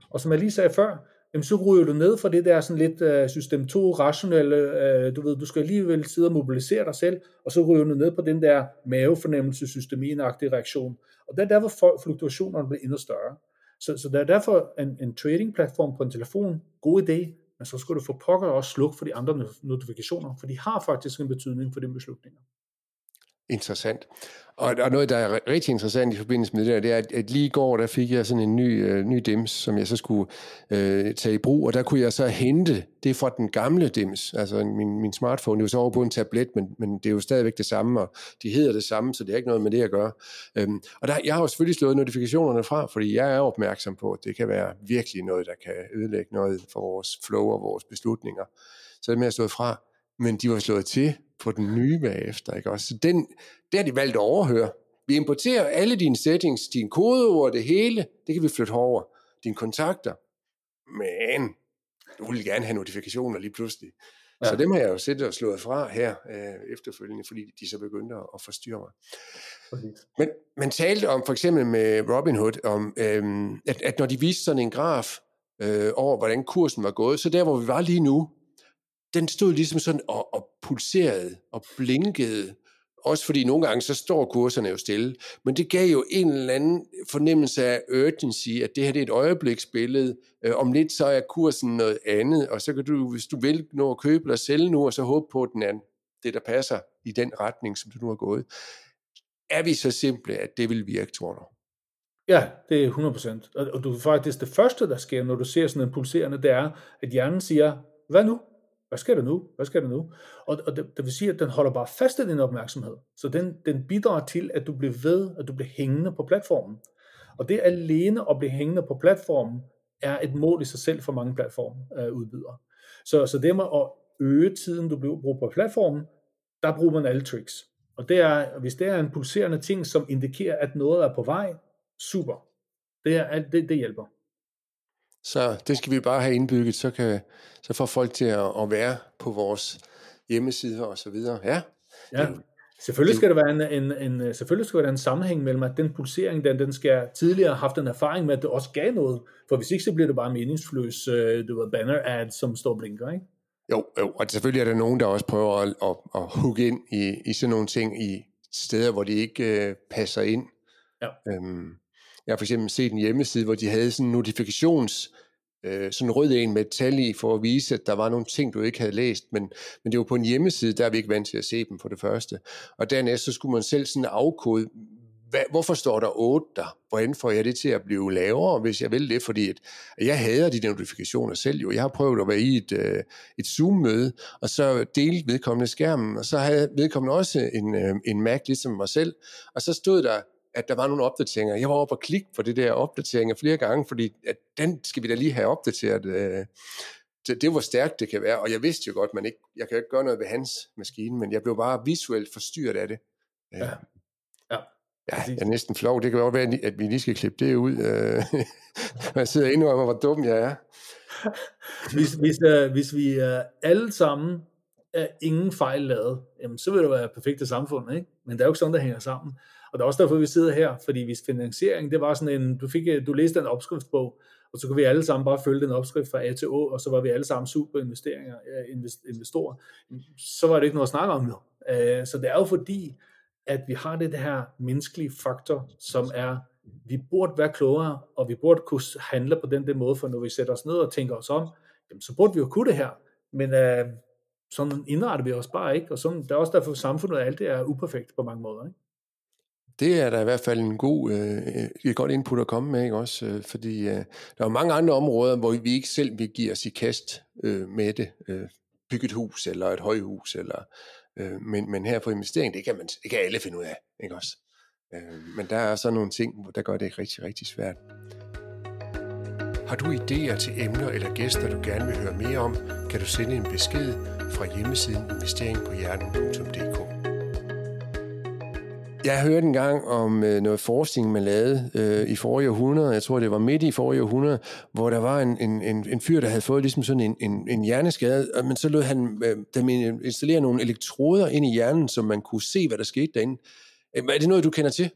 Og som jeg lige sagde før, jamen så ryger du ned fra det der sådan lidt øh, system 2 rationelle, øh, du ved, du skal alligevel sidde og mobilisere dig selv, og så ryger du ned på den der mavefornemmelse, systeminagtige reaktion. Og det er derfor fluktuationerne bliver endnu større. Så, så det er derfor en, en trading platform på en telefon, god idé, men så skal du få pokker også slukke for de andre notifikationer, for de har faktisk en betydning for dine beslutninger. Interessant. Og, og noget, der er rigtig interessant i forbindelse med det der, det er, at, at lige i går, der fik jeg sådan en ny, øh, ny dims, som jeg så skulle øh, tage i brug, og der kunne jeg så hente det fra den gamle dims, altså min, min smartphone, det er jo så over på en tablet, men, men det er jo stadigvæk det samme, og de hedder det samme, så det er ikke noget med det at gøre. Øhm, og der, jeg har jo selvfølgelig slået notifikationerne fra, fordi jeg er opmærksom på, at det kan være virkelig noget, der kan ødelægge noget for vores flow og vores beslutninger. Så det med at slået fra, men de var slået til på den nye bagefter. Ikke? Også, så den, det har de valgt at overhøre. Vi importerer alle dine settings, dine kodeord, det hele, det kan vi flytte over. Dine kontakter. Men du vil gerne have notifikationer lige pludselig. Ja. Så dem har jeg jo set og slået fra her øh, efterfølgende, fordi de så begyndte at, at forstyrre mig. Præcis. Men man talte om for eksempel med Robinhood, om, øh, at, at når de viste sådan en graf øh, over, hvordan kursen var gået, så der hvor vi var lige nu, den stod ligesom sådan og, og pulserede og blinkede. Også fordi nogle gange, så står kurserne jo stille. Men det gav jo en eller anden fornemmelse af urgency, at det her det er et øjebliksbillede. Øh, om lidt, så er kursen noget andet, og så kan du, hvis du vil, nå at købe eller sælge nu, og så håbe på, at den er det, der passer i den retning, som du nu har gået. Er vi så simple, at det vil virke, tror du? Ja, det er 100%. Og du faktisk det første, der sker, når du ser sådan en pulserende, det er, at hjernen siger, hvad nu? Hvad sker der nu? Hvad sker der nu? Og, og det, det vil sige, at den holder bare fast i din opmærksomhed. Så den, den bidrager til, at du bliver ved, at du bliver hængende på platformen. Og det alene at blive hængende på platformen, er et mål i sig selv for mange platformudbydere. Øh, så, så det med at øge tiden, du bruger på platformen, der bruger man alle tricks. Og det er, hvis det er en pulserende ting, som indikerer, at noget er på vej, super. Det, er, det, det hjælper. Så det skal vi bare have indbygget, så, kan, så får folk til at, at være på vores hjemmesider og så videre. Ja, ja. Selvfølgelig skal, der være en, en, en, selvfølgelig skal der være en sammenhæng mellem, at den pulsering, den, den skal tidligere have haft en erfaring med, at det også gav noget. For hvis ikke, så bliver det bare meningsløs øh, det var banner ad, som står og blinker, ikke? Jo, jo, og selvfølgelig er der nogen, der også prøver at, at, at hooke ind i, i sådan nogle ting i steder, hvor de ikke øh, passer ind. Ja. Øhm, jeg har for eksempel set en hjemmeside, hvor de havde sådan en notifikations øh, sådan rød en med et tal i, for at vise, at der var nogle ting, du ikke havde læst, men, men det var på en hjemmeside, der er vi ikke vant til at se dem for det første. Og dernæst, så skulle man selv sådan afkode, hvad, hvorfor står der 8 der? Hvordan får jeg det til at blive lavere, hvis jeg vil det? Fordi at, at jeg hader de notifikationer selv jo. Jeg har prøvet at være i et, øh, et Zoom-møde, og så dele vedkommende skærmen, og så havde vedkommende også en, øh, en Mac, ligesom mig selv, og så stod der at der var nogle opdateringer. Jeg var oppe og klikke på det der opdateringer flere gange, fordi at den skal vi da lige have opdateret. Øh, det, det var stærkt det kan være, og jeg vidste jo godt, man ikke, jeg kan ikke gøre noget ved hans maskine, men jeg blev bare visuelt forstyrret af det. Øh, ja. Ja. Ja, jeg er næsten flov. Det kan godt være, at vi lige skal klippe det ud. Øh, jeg sidder inde og hvor dum jeg er. hvis, hvis, uh, hvis vi uh, alle sammen er ingen fejl lavet, jamen, så vil det være perfekt det samfund, ikke? Men det er jo ikke sådan, der hænger sammen. Og det er også derfor, vi sidder her, fordi hvis finansiering, det var sådan en, du, fik, øh, du læste en opskriftsbog, og så kunne vi alle sammen bare følge den opskrift fra A til Å, og så var vi alle sammen super investeringer, investorer. Så var det ikke noget at snakke om nu. Øh, så det er jo fordi, at vi har det her menneskelige faktor, som er, vi burde være klogere, og vi burde kunne handle på den der måde, for når vi sætter os ned og tænker os om, jamen, så burde vi jo kunne det her. Men øh, sådan indretter vi os bare ikke, og sådan, det er også derfor, at samfundet alt det er uperfekt på mange måder. Ikke? Det er da i hvert fald en god, øh, et godt input at komme med, ikke også? Øh, fordi øh, der er mange andre områder, hvor vi ikke selv vil give os i kast øh, med det. Øh, bygge et hus eller et højhus, eller, øh, men, men her på investering, det kan, man, det kan alle finde ud af, ikke også? Øh, men der er så nogle ting, der gør det rigtig, rigtig svært. Har du idéer til emner eller gæster, du gerne vil høre mere om, kan du sende en besked fra hjemmesiden investeringpåhjernen.dk jeg hørte engang om øh, noget forskning, man lavede øh, i forrige århundrede, jeg tror det var midt i forrige århundrede, hvor der var en, en, en, en fyr, der havde fået ligesom sådan en, en, en hjerneskade, men så lød han øh, dem installere nogle elektroder ind i hjernen, så man kunne se, hvad der skete derinde. Øh, er det noget, du kender til?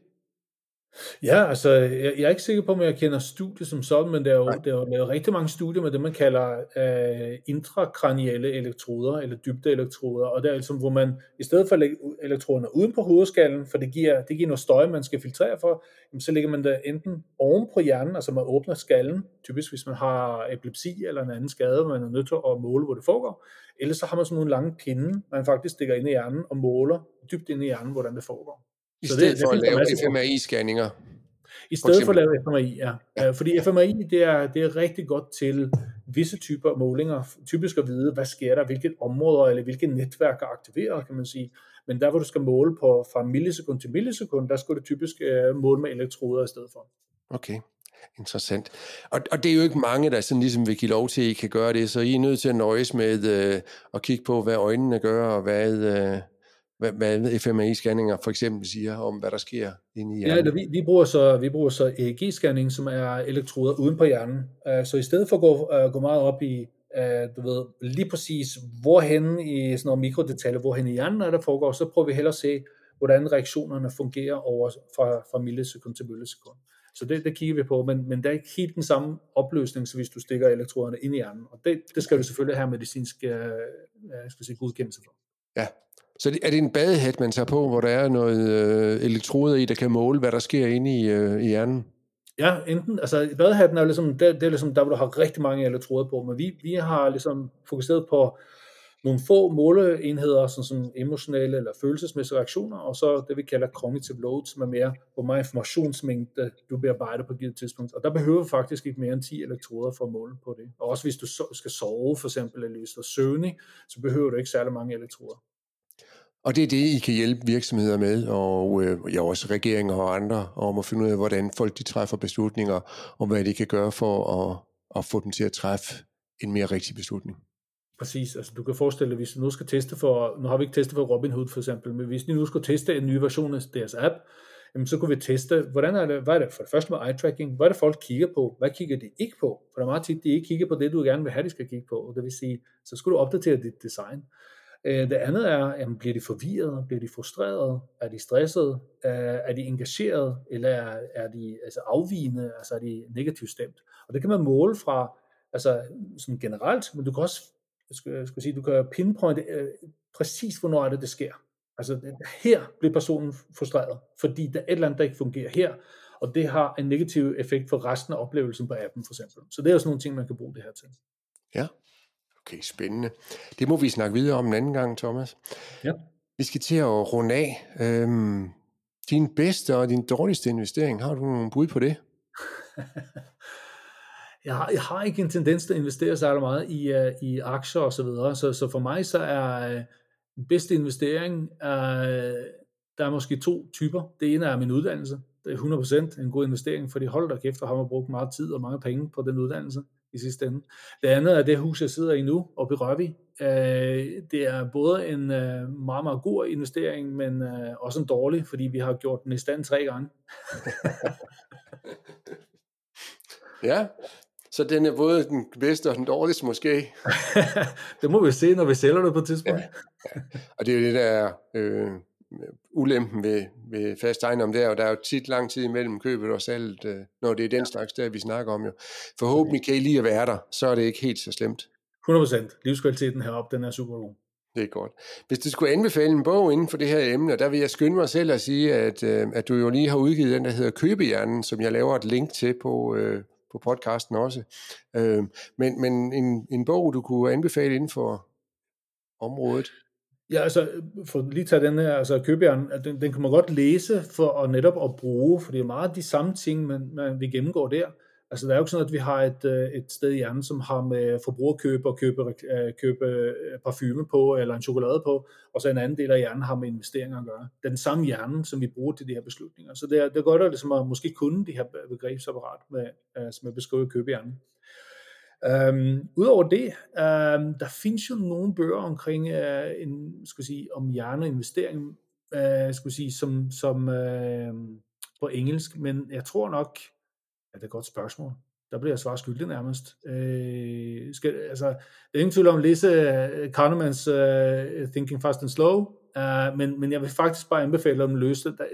Ja, altså, jeg, jeg er ikke sikker på, om jeg kender studiet som sådan, men der er jo, der er jo lavet rigtig mange studier med det, man kalder uh, intrakranielle elektroder, eller dybdeelektroder, og det er altså, hvor man, i stedet for at lægge elektroderne uden på hovedskallen, for det giver, det giver noget støj, man skal filtrere for, jamen, så lægger man det enten oven på hjernen, altså man åbner skallen, typisk hvis man har epilepsi eller en anden skade, man er nødt til at måle, hvor det foregår, eller så har man sådan nogle lange pinde, man faktisk stikker ind i hjernen og måler dybt ind i hjernen, hvordan det foregår. I så stedet det, for at lave FMRI-scanninger? I stedet for at lave FMRI, ja. ja. Øh, fordi FMRI, det er, det er rigtig godt til visse typer målinger, typisk at vide, hvad sker der, hvilke områder eller hvilke netværk er aktiveret, kan man sige. Men der, hvor du skal måle på fra millisekund til millisekund, der skal du typisk uh, måle med elektroder i stedet for. Okay. Interessant. Og, og det er jo ikke mange, der sådan ligesom vil give lov til, at I kan gøre det, så I er nødt til at nøjes med øh, at kigge på, hvad øjnene gør, og hvad, øh, hvad, hvad FMRI-scanninger for eksempel siger om, hvad der sker inde i hjernen? Ja, vi, vi, bruger så, vi bruger så EEG-scanning, som er elektroder uden på hjernen. Uh, så i stedet for at gå, uh, gå meget op i, uh, du ved, lige præcis hvorhen i sådan nogle mikrodetaljer, hvorhen i hjernen er der foregår, så prøver vi hellere at se, hvordan reaktionerne fungerer over fra, fra millisekund til millisekund. Så det, det kigger vi på, men, men der er ikke helt den samme opløsning, så hvis du stikker elektroderne ind i hjernen. Og det, det skal du selvfølgelig have medicinsk uh, skal sige, godkendelse for. Ja, så er det en badehat, man tager på, hvor der er noget øh, elektroder i, der kan måle, hvad der sker inde i, øh, i hjernen? Ja, enten, altså badehatten er ligesom, det, det er ligesom der, hvor du har rigtig mange elektroder på, men vi, vi har ligesom fokuseret på nogle få måleenheder, sådan som emotionelle eller følelsesmæssige reaktioner, og så det, vi kalder cognitive load, som er mere, hvor meget informationsmængde du bearbejder på et givet tidspunkt. Og der behøver du faktisk ikke mere end 10 elektroder for at måle på det. Og også hvis du skal sove for eksempel, eller hvis du er søvnig, så behøver du ikke særlig mange elektroder. Og det er det, I kan hjælpe virksomheder med, og øh, ja, også regeringer og andre, om at finde ud af, hvordan folk de træffer beslutninger, og hvad de kan gøre for at, at få dem til at træffe en mere rigtig beslutning. Præcis, altså du kan forestille dig, hvis du nu skal teste for, nu har vi ikke testet for Robinhood for eksempel, men hvis de nu skulle teste en ny version af deres app, jamen så kunne vi teste, hvordan er det, hvad er det? For det første med eye tracking, hvad er det folk kigger på, hvad kigger de ikke på, for der er meget tit, de ikke kigger på det, du gerne vil have, de skal kigge på, og det vil sige, så skulle du opdatere dit design. Øh, det andet er, jamen, bliver de forvirret, bliver de frustreret, er de stresset, øh, er de engageret, eller er de altså afvigende, altså er de negativt stemt. Og det kan man måle fra, altså som generelt, men du kan også jeg skal, jeg skal sige, du kan pinpointe øh, præcis, hvornår er det, det sker. Altså her bliver personen frustreret, fordi der er et eller andet, der ikke fungerer her, og det har en negativ effekt for resten af oplevelsen på appen for eksempel. Så det er jo sådan nogle ting, man kan bruge det her til. Ja, okay, spændende. Det må vi snakke videre om en anden gang, Thomas. Ja. Vi skal til at runde af. Øhm, din bedste og din dårligste investering, har du nogle bud på det? jeg har, jeg har ikke en tendens til at investere særlig meget i, uh, i aktier og så videre, så, så for mig så er uh, den bedste investering, uh, der er måske to typer. Det ene er min uddannelse. Det er 100% en god investering, fordi hold da kæft, og har man brugt meget tid og mange penge på den uddannelse i sidste ende. Det andet er det hus, jeg sidder i nu, oppe i Rørvig. Det er både en meget, meget god investering, men også en dårlig, fordi vi har gjort den i stand tre gange. ja, så den er både den bedste og den dårligste måske. det må vi se, når vi sælger det på et tidspunkt. Ja, ja. Og det er jo det, der øh, ulempen ved, ved fast ejendom der, og der er jo tit lang tid imellem købet og salget, øh, når det er den ja. slags der, vi snakker om jo. Forhåbentlig kan I lige at være der, så er det ikke helt så slemt. 100%. Livskvaliteten heroppe, den er super god. Det er godt. Hvis du skulle anbefale en bog inden for det her emne, der vil jeg skynde mig selv at sige, at, øh, at du jo lige har udgivet den, der hedder Købehjernen, som jeg laver et link til på, øh, på podcasten også. Øh, men men en, en bog, du kunne anbefale inden for området? Ja, altså, for lige tage den her, altså købjern, den, den kan man godt læse for at netop at bruge, for det er meget de samme ting, man, man vi gennemgår der. Altså, der er jo ikke sådan, at vi har et, øh, et sted i hjernen, som har med forbrugerkøb og købe, øh, købe øh, parfume på, eller en chokolade på, og så en anden del af hjernen har med investeringer at gøre. Det er den samme hjerne, som vi bruger til de her beslutninger. Så det er, det er godt at, ligesom at måske kunne de her begrebsapparat, med, som er beskrevet købehjernen. Øhm, Udover det, øhm, der findes jo nogle bøger omkring øh, en, skal sige, om hjerneinvestering, øh, skal sige, som, som øh, på engelsk, men jeg tror nok, Ja, det er et godt spørgsmål. Der bliver jeg svar skyldig nærmest. Øh, skal, altså, det er ingen tvivl om at læse uh, øh, Kahnemans uh, Thinking Fast and Slow, uh, men, men jeg vil faktisk bare anbefale dem at løse det. Der,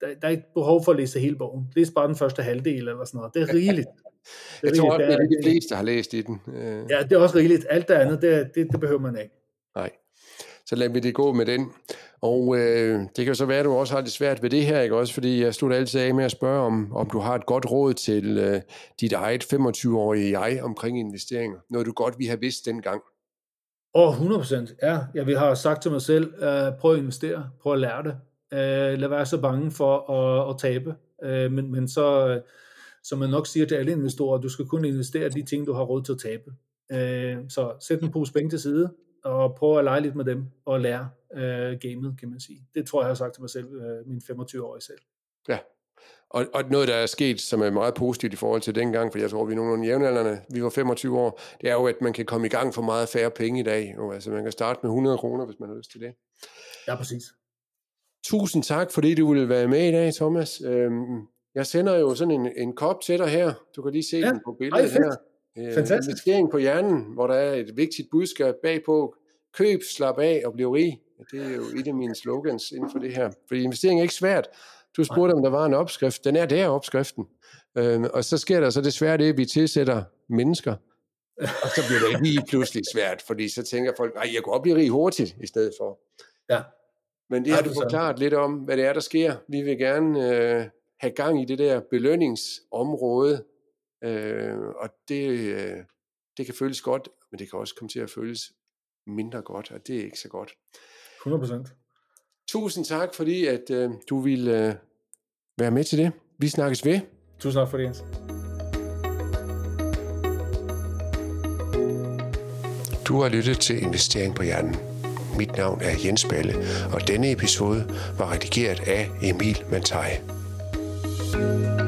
der, der er ikke behov for at læse hele bogen. Læs bare den første halvdel eller sådan noget. Det er rigeligt. Det jeg tror også, det er de fleste, har læst i den. Ja, det er også rigeligt. Alt det andet, det, det, det behøver man ikke. Nej. Så lad vi det gå med den. Og øh, det kan så være, at du også har det svært ved det her, ikke også? Fordi jeg slutter altid af med at spørge, om, om du har et godt råd til øh, dit eget 25-årige jeg omkring investeringer. Noget du godt vi have vidst dengang. Åh, oh, 100%. Ja, jeg vil have sagt til mig selv, øh, prøv at investere, prøv at lære det. Øh, lad være så bange for at, at tabe. Øh, men, men så, som man nok siger til alle investorer, du skal kun investere de ting, du har råd til at tabe. Øh, så sæt en pose penge til side, og prøve at lege lidt med dem og lære øh, gamet, kan man sige. Det tror jeg, jeg har sagt til mig selv, øh, min 25-årige selv. Ja, og, og noget, der er sket, som er meget positivt i forhold til dengang, for jeg tror, vi er nogle jævnaldrende, vi var 25 år, det er jo, at man kan komme i gang for meget færre penge i dag. Jo, altså, man kan starte med 100 kroner, hvis man har lyst til det. Ja, præcis. Tusind tak, fordi du ville være med i dag, Thomas. Øhm, jeg sender jo sådan en, en kop til dig her. Du kan lige se ja. den på billedet Ej, her. Øh, Fantastisk. En på hjernen, hvor der er et vigtigt budskab bagpå. Køb, slap af og bliv rig. Det er jo et af mine slogans inden for det her. Fordi investering er ikke svært. Du spurgte, om der var en opskrift. Den er der, opskriften. Øhm, og så sker der så desværre det, at vi tilsætter mennesker. Og så bliver det lige pludselig svært, fordi så tænker folk, at jeg kunne også blive rig hurtigt i stedet for. Ja. Men det har du forklaret lidt om, hvad det er, der sker. Vi vil gerne øh, have gang i det der belønningsområde, Øh, og det, øh, det kan føles godt, men det kan også komme til at føles mindre godt, og det er ikke så godt. 100 Tusind tak, fordi at øh, du ville øh, være med til det. Vi snakkes ved. Tusind tak for det, Jens. Du har lyttet til Investering på Hjernen. Mit navn er Jens Balle, og denne episode var redigeret af Emil Mantai. you.